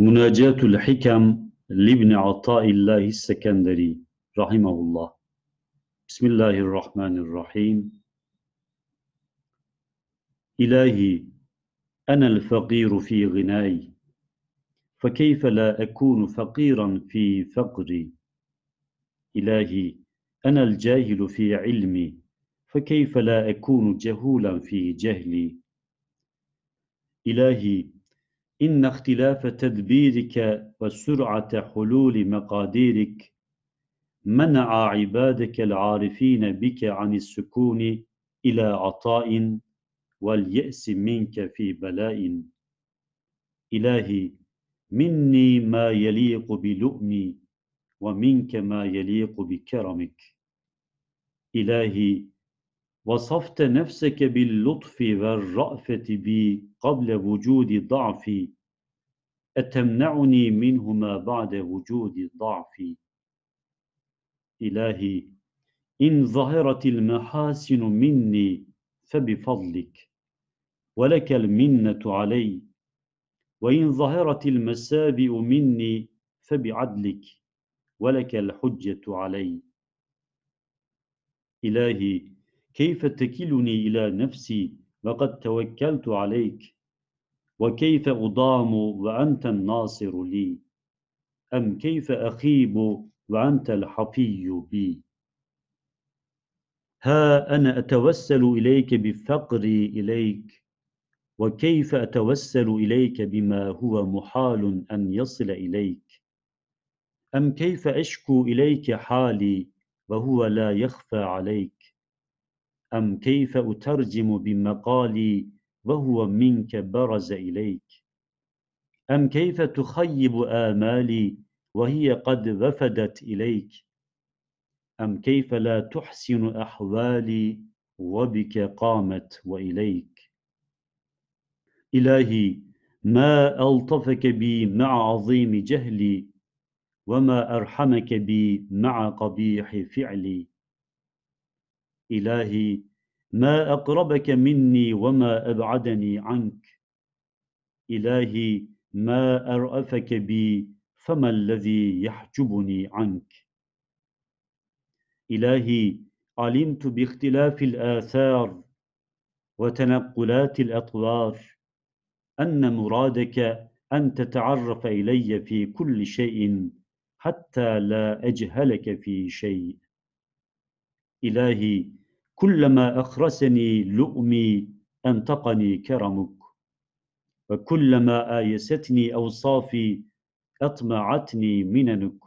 مناجاة الحكم لابن عطاء الله السكندري رحمه الله بسم الله الرحمن الرحيم. إلهي أنا الفقير في غناي فكيف لا أكون فقيرا في فقري؟ إلهي أنا الجاهل في علمي فكيف لا أكون جهولا في جهلي؟ إلهي إن اختلاف تدبيرك وسرعة حلول مقاديرك منع عبادك العارفين بك عن السكون إلى عطاء واليأس منك في بلاء. إلهي مني ما يليق بلؤمي ومنك ما يليق بكرمك. إلهي وصفت نفسك باللطف والرأفة بي قبل وجود ضعفي أتمنعني منهما بعد وجود ضعفي إلهي إن ظهرت المحاسن مني فبفضلك ولك المنة علي. وإن ظهرت المسابئ مني فبعدلك ولك الحجة علي. إلهي كيف تكلني إلى نفسي وقد توكلت عليك؟ وكيف أضام وأنت الناصر لي؟ أم كيف أخيب وأنت الحفي بي؟ ها أنا أتوسل إليك بفقري إليك وكيف أتوسل إليك بما هو محال أن يصل إليك؟ أم كيف أشكو إليك حالي وهو لا يخفى عليك؟ أم كيف أترجم بمقالي وهو منك برز إليك؟ أم كيف تخيب آمالي وهي قد وفدت إليك؟ أم كيف لا تحسن أحوالي وبك قامت وإليك؟ إلهي ما ألطفك بي مع عظيم جهلي وما أرحمك بي مع قبيح فعلي. إلهي ما أقربك مني وما أبعدني عنك. إلهي ما أرأفك بي فما الذي يحجبني عنك؟ إلهي علمت باختلاف الآثار وتنقلات الأطوار أن مرادك أن تتعرف إلي في كل شيء حتى لا أجهلك في شيء. إلهي كلما أخرسني لؤمي أنطقني كرمك وكلما آيستني أوصافي أطمعتني مننك.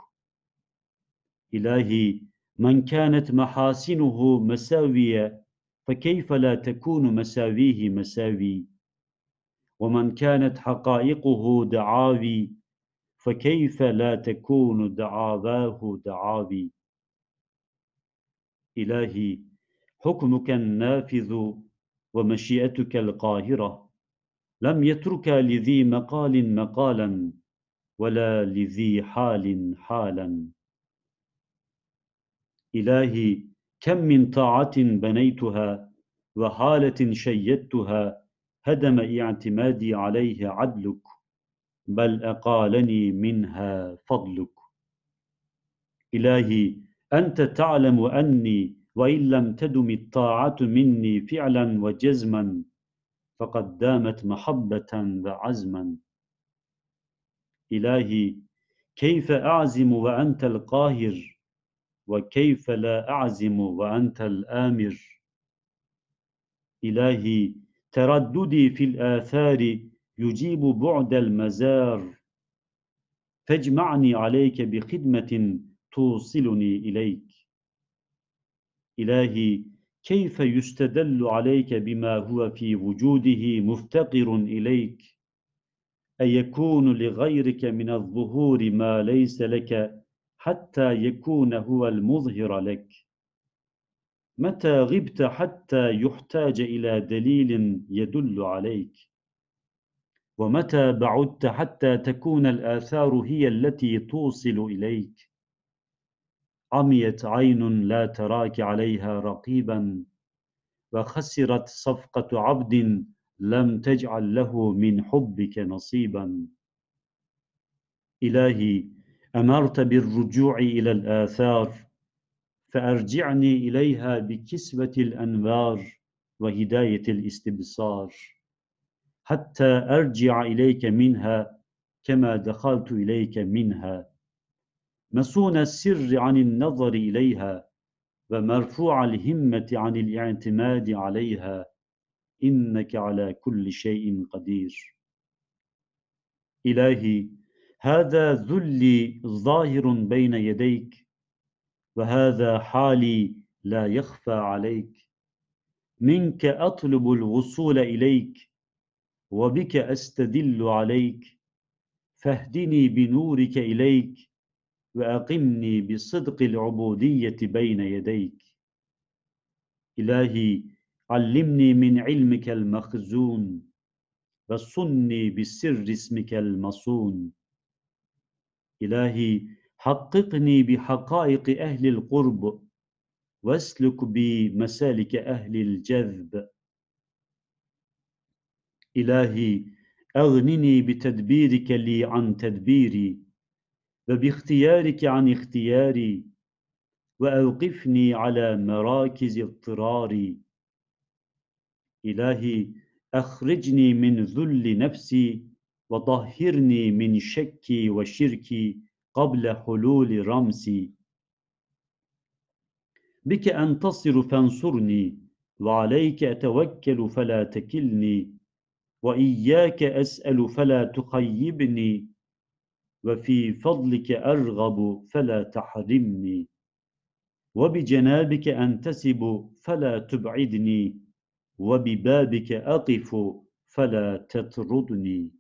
إلهي من كانت محاسنه مساوية فكيف لا تكون مساويه مساوي؟ ومن كانت حقائقه دعاوي فكيف لا تكون دعاواه دعاوي؟ إلهي حكمك النافذ ومشيئتك القاهرة. لم يترك لذي مقال مقالا ولا لذي حال حالا. إلهي كم من طاعة بنيتها وحالة شيدتها هدم اعتمادي عليه عدلك بل أقالني منها فضلك. إلهي أنت تعلم أني وإن لم تدم الطاعة مني فعلا وجزما فقد دامت محبة وعزما. إلهي كيف أعزم وأنت القاهر؟ وكيف لا أعزم وأنت الآمر؟ إلهي ترددي في الآثار يجيب بعد المزار. فاجمعني عليك بخدمة توصلني إليك. إلهي كيف يستدل عليك بما هو في وجوده مفتقر إليك؟ أيكون لغيرك من الظهور ما ليس لك حتى يكون هو المظهر لك؟ متى غبت حتى يحتاج إلى دليل يدل عليك؟ ومتى بعدت حتى تكون الآثار هي التي توصل إليك؟ عميت عين لا تراك عليها رقيبا وخسرت صفقة عبد لم تجعل له من حبك نصيبا. إلهي أمرت بالرجوع إلى الآثار فأرجعني إليها بكسبة الأنوار وهداية الاستبصار. حتى أرجع إليك منها كما دخلت إليك منها. مسون السر عن النظر إليها ومرفوع الهمة عن الاعتماد عليها إنك على كل شيء قدير. إلهي هذا ذلي ظاهر بين يديك وهذا حالي لا يخفى عليك. منك أطلب الوصول إليك وبك أستدل عليك. فاهدني بنورك إليك وأقمني بصدق العبودية بين يديك. إلهي علمني من علمك المخزون وصني بسر اسمك المصون. إلهي حققني بحقائق أهل القرب واسلك بمسالك أهل الجذب. إلهي أغنني بتدبيرك لي عن تدبيري. وباختيارك عن اختياري وأوقفني على مراكز اضطراري. إلهي أخرجني من ذل نفسي وطهرني من شكي وشركي قبل حلول رمسي. بك أنتصر فانصرني وعليك أتوكل فلا تكلني وإياك أسأل فلا تخيبني. وفي فضلك أرغب فلا تحرمني. وبجنابك أنتسب فلا تبعدني. وببابك أقف فلا تطردني.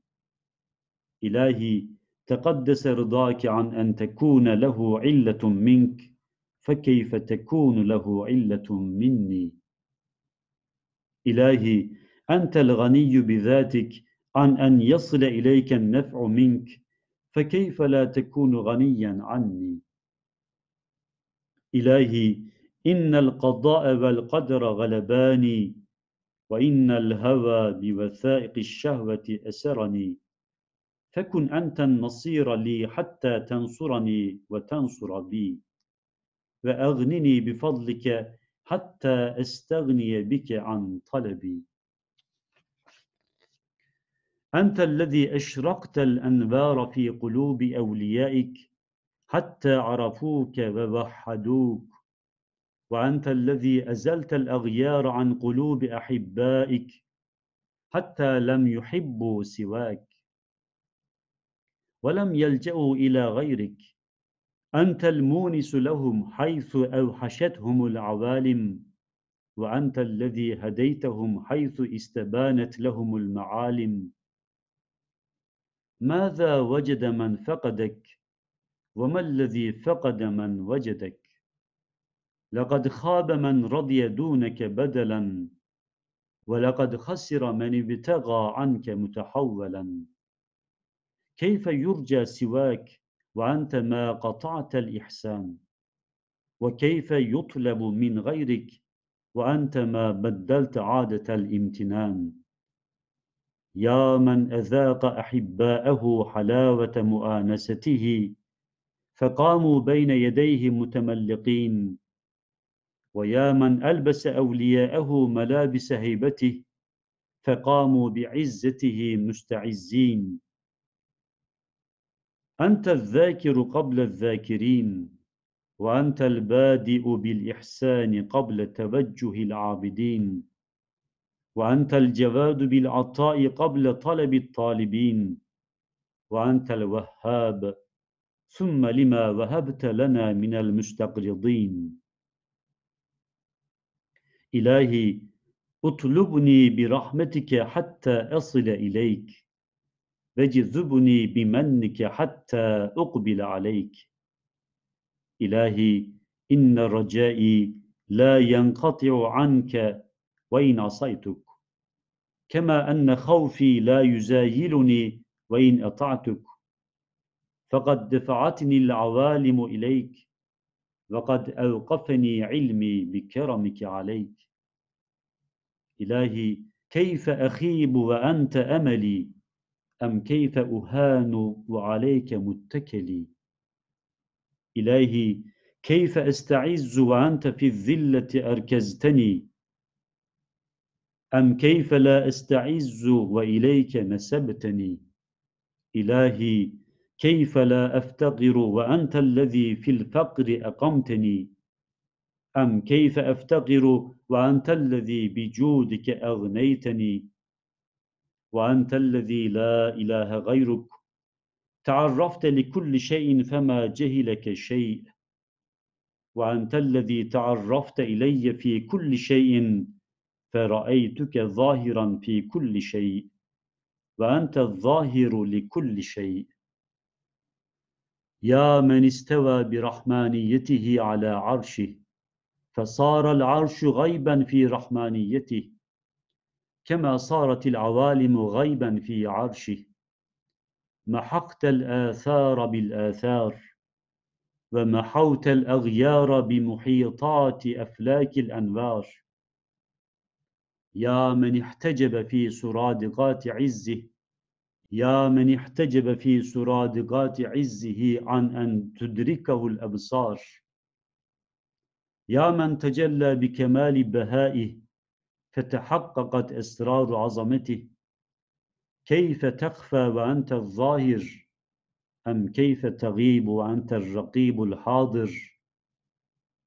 إلهي تقدس رضاك عن أن تكون له علة منك فكيف تكون له علة مني؟ إلهي أنت الغني بذاتك عن أن يصل إليك النفع منك فكيف لا تكون غنيا عني؟ إلهي إن القضاء والقدر غلباني وإن الهوى بوثائق الشهوة أسرني. فكن أنت النصير لي حتى تنصرني وتنصر بي. وأغنني بفضلك حتى أستغني بك عن طلبي. أنت الذي أشرقت الأنبار في قلوب أوليائك حتى عرفوك ووحدوك وأنت الذي أزلت الأغيار عن قلوب أحبائك حتى لم يحبوا سواك ولم يلجأوا إلى غيرك. أنت المونس لهم حيث أوحشتهم العوالم وأنت الذي هديتهم حيث استبانت لهم المعالم. ماذا وجد من فقدك؟ وما الذي فقد من وجدك؟ لقد خاب من رضي دونك بدلا ولقد خسر من ابتغى عنك متحولا. كيف يرجى سواك وأنت ما قطعت الإحسان؟ وكيف يطلب من غيرك وأنت ما بدلت عادة الامتنان؟ يا من أذاق أحباءه حلاوة مؤانسته فقاموا بين يديه متملقين. ويا من ألبس أولياءه ملابس هيبته فقاموا بعزته مستعزين. أنت الذاكر قبل الذاكرين وأنت البادئ بالإحسان قبل توجه العابدين. وأنت الجواد بالعطاء قبل طلب الطالبين وأنت الوهاب ثم لما وهبت لنا من المستقرضين. إلهي اطلبني برحمتك حتى أصل إليك وجذبني بمنك حتى أقبل عليك. إلهي إن رجائي لا ينقطع عنك وإن عصيتك؟ كما أن خوفي لا يزايلني وإن أطعتك. فقد دفعتني العوالم إليك وقد أوقفني علمي بكرمك عليك. إلهي كيف أخيب وأنت أملي؟ أم كيف أهان وعليك متكلي؟ إلهي كيف أستعز وأنت في الذلة أركزتني؟ أم كيف لا أستعز وإليك نسبتني؟ إلهي كيف لا أفتقر وأنت الذي في الفقر أقمتني؟ أم كيف أفتقر وأنت الذي بجودك أغنيتني؟ وأنت الذي لا إله غيرك. تعرفت لكل شيء فما جهلك شيء. وأنت الذي تعرفت إلي في كل شيء فرأيتك ظاهرا في كل شيء وأنت الظاهر لكل شيء. يا من استوى برحمانيته على عرشه فصار العرش غيبا في رحمانيته كما صارت العوالم غيبا في عرشه. محقت الآثار بالآثار ومحوت الأغيار بمحيطات أفلاك الأنوار. يا من احتجب في سرادقات عزه يا من احتجب في سرادقات عزه عن أن تدركه الأبصار. يا من تجلى بكمال بهائه فتحققت أسرار عظمته. كيف تخفى وأنت الظاهر أم كيف تغيب وأنت الرقيب الحاضر؟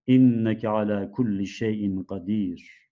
إنك على كل شيء قدير.